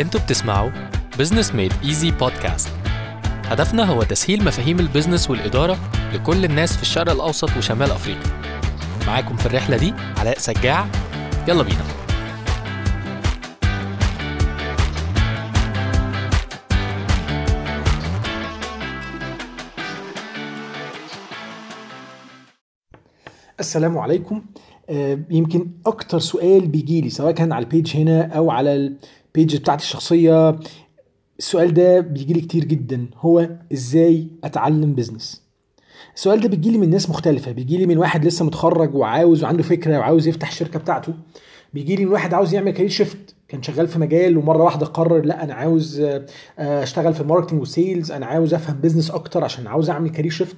أنتوا بتسمعوا Business Made Easy podcast هدفنا هو تسهيل مفاهيم ال business والإدارة لكل الناس في الشرق الأوسط وشمال أفريقيا. معاكم في الرحلة دي علاء سجاع. يلا بينا. السلام عليكم. آه، يمكن أكتر سؤال بيجي لي سواء كان على ال page هنا أو على ال page بتاعتي الشخصية. السؤال ده بيجي لي كتير جدا. هو إزاي أتعلم business السؤال ده بيجي لي من ناس مختلفة. بيجي لي من واحد لسه متخرج وعاوز وعنده فكرة وعاوز يفتح الشركة بتاعته. بيجي لي من واحد عاوز يعمل career shift كان شغال في مجال ومرة واحدة قرر لا أنا عاوز آه، أشتغل في ال marketing وال sales أنا عاوز أفهم business أكتر عشان عاوز أعمل career shift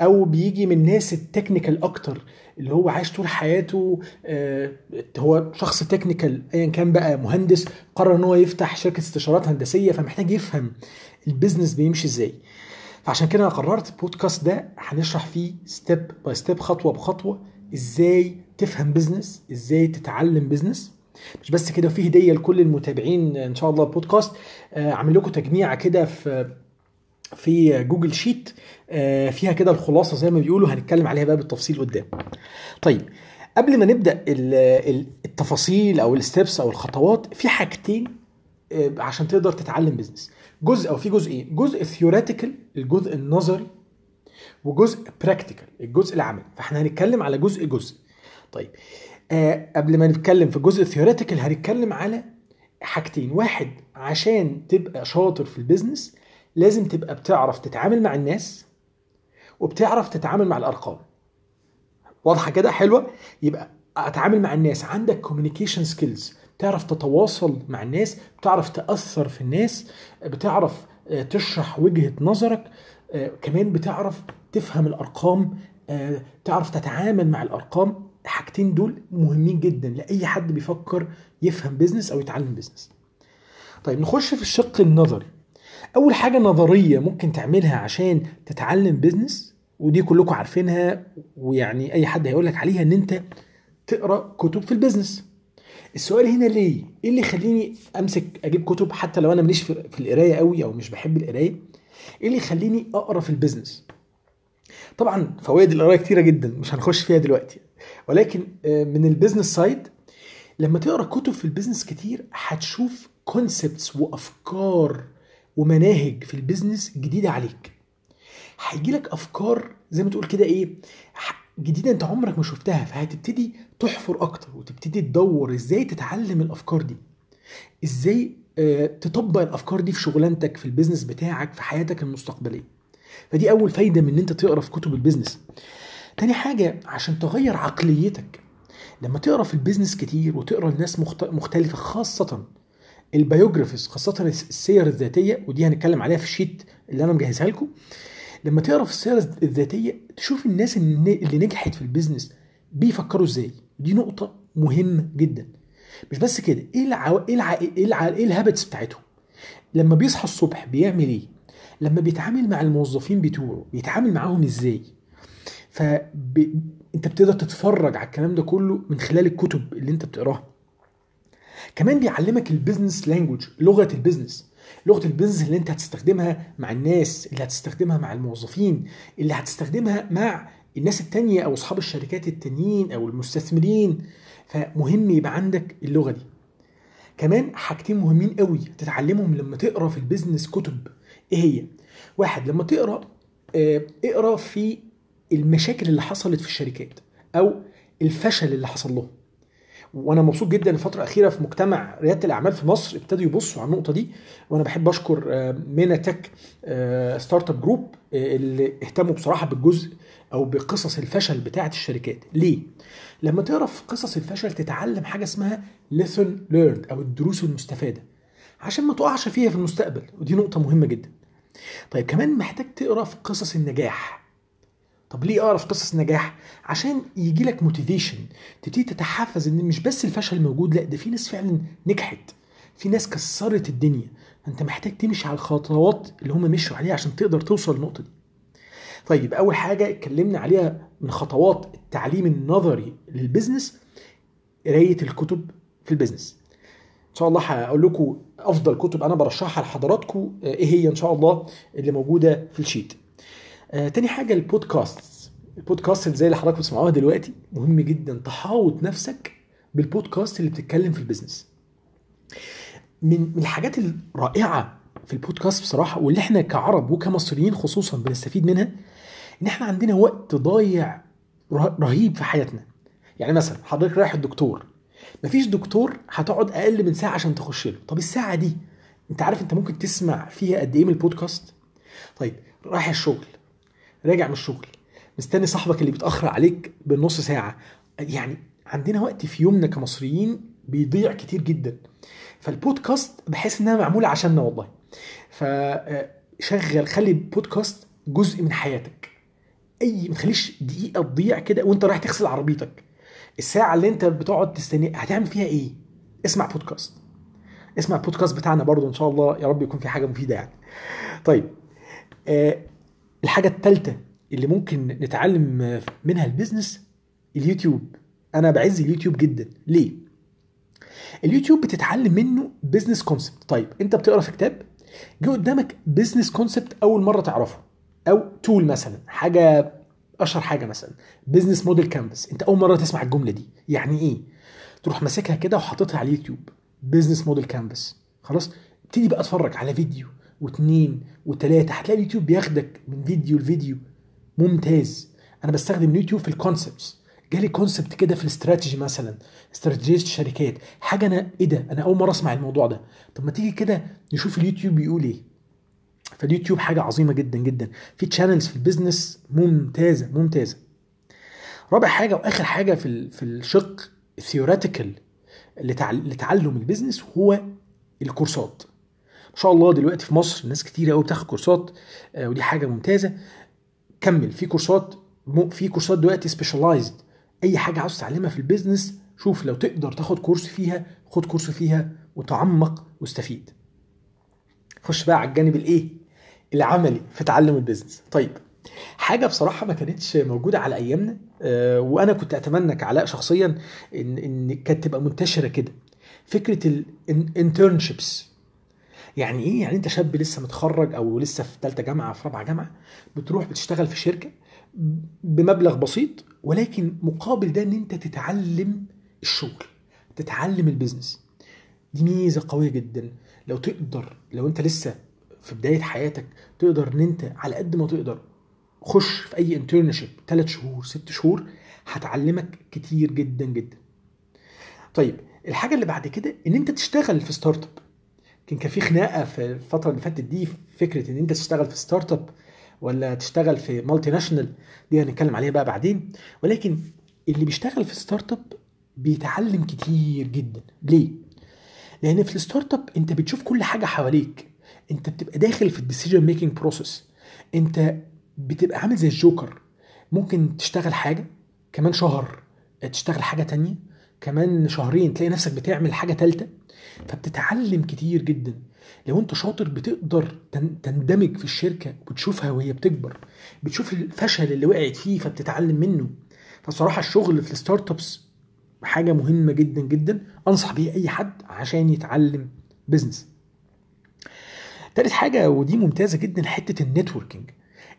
أو بيجي من ناس ال technical أكتر اللي هو عايش طول حياته آه، هو شخص technical ايا كان بقى مهندس قرر إن هو يفتح شركة استشارات هندسية فمحتاج يفهم ال business بيمشي إزاي. فعشان كده أنا قررت البودكاست ده هنشرح فيه step by step خطوة بخطوة إزاي تفهم business إزاي تتعلم business مش بس كده في هدية لكل المتابعين إن شاء الله البودكاست. آه، عامل لكم تجميعه كده في في Google Sheet آه، فيها كده الخلاصة زي ما بيقولوا هنتكلم عليها بقى بالتفصيل قدام. طيب قبل ما نبدأ ال- ال- التفاصيل أو ال steps أو الخطوات في حاجتين آه، عشان تقدر تتعلم business جزء أو في جزئين جزء theoretical الجزء النظري وجزء practical الجزء العملي. فإحنا هنتكلم على جزء جزء. طيب آه قبل ما نتكلم في الجزء ال theoretical هنتكلم على حاجتين. واحد عشان تبقى شاطر في ال business لازم تبقى بتعرف تتعامل مع الناس وبتعرف تتعامل مع الأرقام. واضحة كده؟ حلوة؟ يبقى أتعامل مع الناس. عندك communication skills بتعرف تتواصل مع الناس بتعرف تأثر في الناس بتعرف آه، تشرح وجهة نظرك آه، كمان بتعرف تفهم الأرقام آه، تعرف تتعامل مع الأرقام. الحاجتين دول مهمين جدا لأي حد بيفكر يفهم business أو يتعلم business طيب نخش في الشق النظري. أول حاجة نظرية ممكن تعملها عشان تتعلم business ودي كلكم عارفينها ويعني أي حد هيقول لك عليها إن أنت تقرأ كتب في ال business السؤال هنا ليه؟ إيه اللي يخليني أمسك أجيب كتب حتى لو أنا ماليش في القراية قوي أو مش بحب القراية؟ إيه اللي يخليني أقرأ في ال business طبعا فوائد القراية كتيرة جدا مش هنخش فيها دلوقتي. ولكن آه، من ال business side لما تقرأ كتب في ال business كتير هتشوف concepts وأفكار ومناهج في ال business جديدة عليك. هيجي لك أفكار زي ما تقول كده إيه جديدة أنت عمرك ما شفتها فهتبتدي تحفر أكتر وتبتدي تدور إزاي تتعلم الأفكار دي. إزاي آه، تطبق الأفكار دي في شغلانتك في ال business بتاعك في حياتك المستقبلية. فدي أول فايدة من إن أنت تقرأ في كتب ال business. تاني حاجة عشان تغير عقليتك لما تقرأ في ال business كتير وتقرأ لناس مخت- مختلفة خاصة ال biographies خاصة السير الذاتية ودي هنتكلم عليها في ال sheet اللي أنا مجهزها لكم. لما تقرأ في السيره الذاتية تشوف الناس الن- اللي نجحت في ال business بيفكروا إزاي. دي نقطة مهمة جدا. مش بس كده إيه العو... إيه الع... إيه, الع... إيه ال habits بتاعتهم؟ لما بيصحى الصبح بيعمل إيه؟ لما بيتعامل مع الموظفين بتوعه بيتعامل معاهم إزاي؟ ف ب... أنت بتقدر تتفرج على الكلام ده كله من خلال الكتب اللي أنت بتقراها. كمان بيعلمك ال business language لغة ال business لغة ال business اللي انت هتستخدمها مع الناس اللي هتستخدمها مع الموظفين اللي هتستخدمها مع الناس التانية أو أصحاب الشركات التانيين أو المستثمرين. فمهم يبقى عندك اللغة دي. كمان حاجتين مهمين قوي تتعلمهم لما تقرأ في ال business كتب. إيه هي؟ واحد لما تقرأ آه، اقرأ في المشاكل اللي حصلت في الشركات أو الفشل اللي حصل لهم. وأنا مبسوط جدا الفترة الأخيرة في مجتمع ريادة الأعمال في مصر ابتدوا يبصوا على النقطة دي وأنا بحب أشكر آه، مينا تك startup group اللي اهتموا بصراحة بالجزء أو بقصص الفشل بتاعة الشركات. ليه؟ لما تقرا في قصص الفشل تتعلم حاجة اسمها lesson learned أو الدروس المستفادة عشان ما تقعش فيها في المستقبل ودي نقطة مهمة جدا. طيب كمان محتاج تقرأ في قصص النجاح. طب ليه اقرا في قصص نجاح؟ عشان يجي لك motivation تبتدي تتحفز إن مش بس الفشل موجود لأ ده في ناس فعلا نجحت. في ناس كسرت الدنيا. انت محتاج تمشي على الخطوات اللي هم مشوا عليها عشان تقدر توصل للنقطة دي. طيب أول حاجة اتكلمنا عليها من خطوات التعليم النظري لل business قراية الكتب في البزنس. إن شاء الله هقول لكم أفضل كتب أنا برشحها لحضراتكم آه، إيه هي إن شاء الله اللي موجودة في ال sheet. آه، تاني حاجة ال podcast ال podcast زي اللي حضراتكم بتسمعوها دلوقتي مهم جدا. تحاوط نفسك بالبودكاست اللي بتتكلم في ال business. من الحاجات الرائعة في البودكاست بصراحة واللي إحنا كعرب وكمصريين خصوصا بنستفيد منها إن إحنا عندنا وقت ضايع ره- رهيب في حياتنا. يعني مثلا حضرتك رايح الدكتور مفيش دكتور هتقعد أقل من ساعة عشان تخش له. طب الساعة دي أنت عارف أنت ممكن تسمع فيها قد إيه من البودكاست؟ طيب رايح الشغل راجع من الشغل مستني صاحبك اللي بيتأخر عليك بالنص ساعة. يعني عندنا وقت في يومنا كمصريين بيضيع كتير جدا. فالبودكاست بحس إنها معمولة عشاننا والله. فشغل خلي البودكاست جزء من حياتك. أي ما تخليش دقيقة تضيع كده وأنت رايح تغسل عربيتك. الساعة اللي أنت بتقعد تستني هتعمل فيها إيه؟ اسمع بودكاست. اسمع البودكاست بتاعنا برضو إن شاء الله يا رب يكون في حاجة مفيدة يعني. طيب آه الحاجة الثالثه اللي ممكن نتعلم منها ال business اليوتيوب. أنا بعز اليوتيوب جدا. ليه؟ اليوتيوب بتتعلم منه business concept طيب أنت بتقرأ في كتاب جه قدامك business concept أول مرة تعرفه. أو tool مثلا حاجة أشهر حاجة مثلا business model canvas أنت أول مرة تسمع الجملة دي. يعني إيه؟ تروح ماسكها كده وحاططها على اليوتيوب business model canvas خلاص؟ ابتدي بقى اتفرج على فيديو. واثنين وثلاثه هتلاقي اليوتيوب بياخدك من فيديو لفيديو. ممتاز. أنا بستخدم اليوتيوب في ال concepts جالي concept كده في الاستراتيجي مثلا. استراتيجية الشركات. حاجة أنا إيه ده؟ أنا أول مرة أسمع الموضوع ده. طب ما تيجي كده نشوف اليوتيوب بيقول إيه. فاليوتيوب حاجة عظيمة جدا جدا. في channels في ال business ممتازة ممتازة. رابع حاجة وآخر حاجة في في الشق ال theoretical لتعلم ال business هو الكورسات. ما شاء الله دلوقتي في مصر ناس كتير قوي بتاخد كورسات آه، ودي حاجة ممتازة. كمل في كورسات في كورسات دلوقتي specialized أي حاجة عاوز تتعلمها في ال business شوف لو تقدر تاخد كورس فيها خد كورس فيها وتعمق واستفيد. خش بقى على الجانب الإيه؟ العملي في تعلم ال business طيب حاجة بصراحة ما كانتش موجودة على أيامنا آه، وأنا كنت أتمنى كعلاء شخصيا ان إن كانت تبقى منتشرة كده. فكرة ال internships يعني إيه؟ يعني أنت شاب لسه متخرج أو لسه في ثالثه جامعة في رابعة جامعة بتروح بتشتغل في شركة بمبلغ بسيط ولكن مقابل ده إن أنت تتعلم الشغل تتعلم ال business دي ميزة قوية جدا. لو تقدر لو أنت لسه في بداية حياتك تقدر إن أنت على قد ما تقدر خش في أي internship ثلاث شهور ست شهور هتعلمك كتير جدا جدا. طيب الحاجة اللي بعد كده إن أنت تشتغل في startup كان كان في خناقة في الفترة اللي فاتت دي فكرة إن أنت تشتغل في startup ولا تشتغل في multinational دي هنتكلم عليها بقى بعدين. ولكن اللي بيشتغل في startup بيتعلم كتير جدا. ليه؟ لأن في ال startup أنت بتشوف كل حاجة حواليك. أنت بتبقى داخل في ال decision making process أنت بتبقى عامل زي الجوكر. ممكن تشتغل حاجة كمان شهر تشتغل حاجة تانية كمان شهرين تلاقي نفسك بتعمل حاجة تالتة. فبتتعلم كتير جدا. لو أنت شاطر بتقدر تن- تندمج في الشركة وتشوفها وهي بتكبر. بتشوف الفشل اللي وقعت فيه فبتتعلم منه. فصراحة الشغل في ال startups حاجة مهمة جدا جدا. أنصح بيها أي حد عشان يتعلم business تالت حاجة ودي ممتازة جدا حتة ال networking.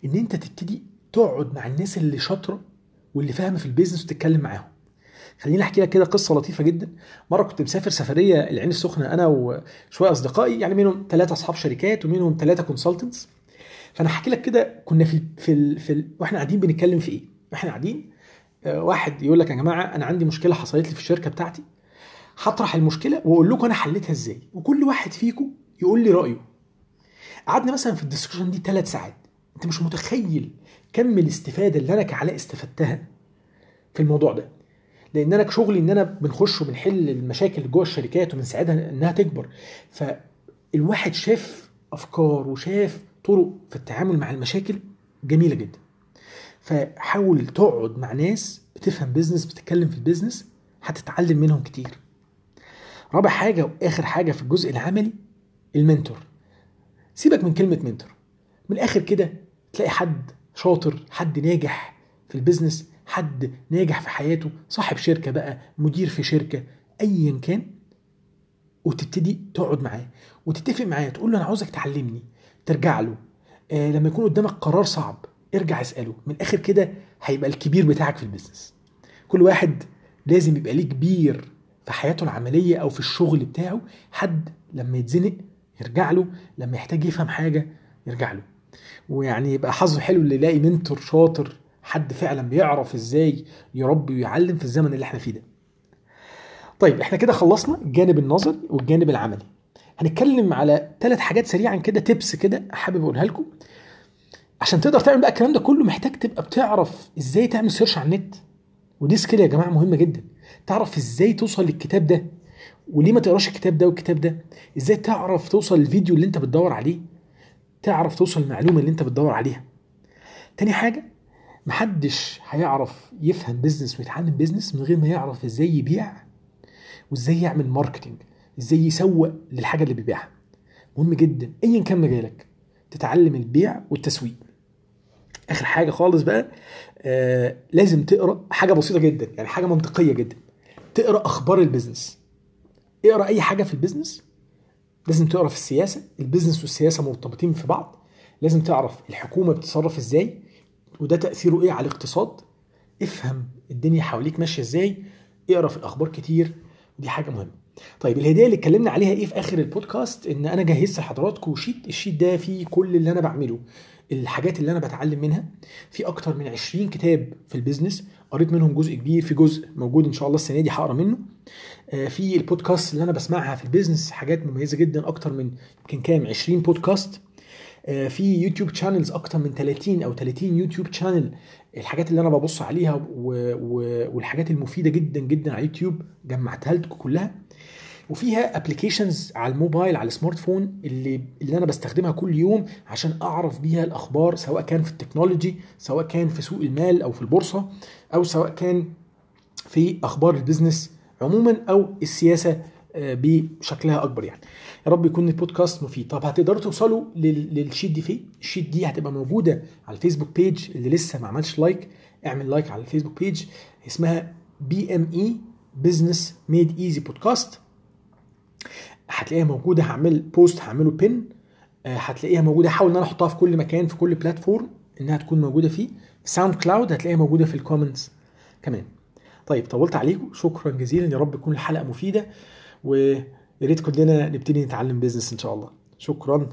إن أنت تبتدي تقعد مع الناس اللي شاطرة واللي فاهمة في ال business وتتكلم معاهم. خليني أحكي لك كده قصة لطيفة جدا. مرة كنت مسافر سفرية العين السخنة أنا وشوية أصدقائي يعني منهم ثلاثة أصحاب شركات ومنهم ثلاثة consultants فأنا هحكي لك كده كنا في في ال في ال وإحنا قاعدين بنتكلم في إيه؟ وإحنا قاعدين آه، واحد يقول لك يا جماعة أنا عندي مشكلة حصلت لي في الشركة بتاعتي. هطرح المشكلة وأقول لكم أنا حليتها إزاي. وكل واحد فيكم يقول لي رأيه. قعدنا مثلا في الدسكشن دي ثلاث ساعات. أنت مش متخيل كم الاستفادة اللي أنا كعلاء استفدتها في الموضوع ده. لأن أنا شغلي ان أنا بنخش وبنحل المشاكل جوه الشركات وبنساعدها انها تكبر. فالواحد شاف افكار وشاف طرق في التعامل مع المشاكل جميلة جدا. فحاول تقعد مع ناس بتفهم business بتتكلم في ال business هتتعلم منهم كتير. رابع حاجة وآخر حاجة في الجزء العملي ال mentor. سيبك من كلمة mentor. من الآخر كده تلاقي حد شاطر حد ناجح في ال business حد ناجح في حياته صاحب شركة بقى مدير في شركة ايا كان وتبتدي تقعد معاه وتتفق معاه تقول له أنا عاوزك تعلمني. ترجع له. آه لما يكون قدامك قرار صعب ارجع اسأله. من الآخر كده هيبقى الكبير بتاعك في البيزنس. كل واحد لازم يبقى ليه كبير في حياته العملية أو في الشغل بتاعه. حد لما يتزنق يرجع له. لما يحتاج يفهم حاجة يرجع له. ويعني يبقى حظه حلو اللي يلاقي منتور شاطر حد فعلا بيعرف إزاي يربي ويعلم في الزمن اللي إحنا فيه ده. طيب إحنا كده خلصنا الجانب النظري والجانب العملي. هنتكلم على ثلاث حاجات سريعا كده tips كده حابب أقولها لكم. عشان تقدر تعمل بقى الكلام ده كله محتاج تبقى بتعرف إزاي تعمل search على النت. ودي skill يا جماعة مهمة جدا. تعرف إزاي توصل للكتاب ده. وليه ما تقراش الكتاب ده والكتاب ده؟ إزاي تعرف توصل للفيديو اللي أنت بتدور عليه؟ تعرف توصل المعلومه اللي أنت بتدور عليها. تاني حاجة محدش هيعرف يفهم business ويتعلم business من غير ما يعرف إزاي يبيع وإزاي يعمل marketing إزاي يسوق للحاجة اللي بيبيعها. مهم جدا ايا كان مجالك تتعلم البيع والتسويق. آخر حاجة خالص بقى آه لازم تقرأ حاجة بسيطة جدا يعني حاجة منطقية جدا. تقرأ أخبار ال business. اقرأ أي حاجة في ال business. لازم تقرأ في السياسة. ال business والسياسة مرتبطين في بعض. لازم تعرف الحكومة بتتصرف إزاي. وده تأثيره إيه على الاقتصاد؟ افهم الدنيا حواليك ماشية إزاي اقرأ في الأخبار كتير ودي حاجة مهمة. طيب الهديه اللي اتكلمنا عليها إيه في آخر البودكاست؟ إن أنا جهزت لحضراتكم sheet ال sheet ده فيه كل اللي أنا بعمله الحاجات اللي أنا بتعلم منها. في أكتر من 20 كتاب في ال business قريت منهم جزء كبير في جزء موجود إن شاء الله السنة دي هقرأ منه. في البودكاست اللي أنا بسمعها في ال business حاجات مميزة جدا أكتر من يمكن كام 20 بودكاست. في YouTube channels أكتر من 30 أو 30 YouTube channel الحاجات اللي أنا ببص عليها و... و... والحاجات المفيدة جدا جدا على يوتيوب جمعتها لكم كلها. وفيها applications على الموبايل على ال smart phone اللي اللي أنا بستخدمها كل يوم عشان أعرف بيها الأخبار سواء كان في ال technology سواء كان في سوق المال أو في البورصة أو سواء كان في أخبار ال business عموما أو السياسة بشكلها أكبر يعني. يا رب يكون البودكاست مفيد. طب هتقدروا توصلوا لل sheet دي فين؟ ال sheet دي هتبقى موجودة على ال Facebook page اللي لسه ما عملش like اعمل like على ال Facebook page اسمها BME Business Made Easy Podcast هتلاقيها موجودة. هعمل post هعمله pin هتلاقيها موجودة. هحاول إن أنا أحطها في كل مكان في كل platform إنها تكون موجودة فيه. SoundCloud هتلاقيها موجودة في ال comments كمان. طيب طولت عليكم. شكرا جزيلا. يا رب تكون الحلقة مفيدة. ويا ريت كلنا نبتدي نتعلم business إن شاء الله. شكرا.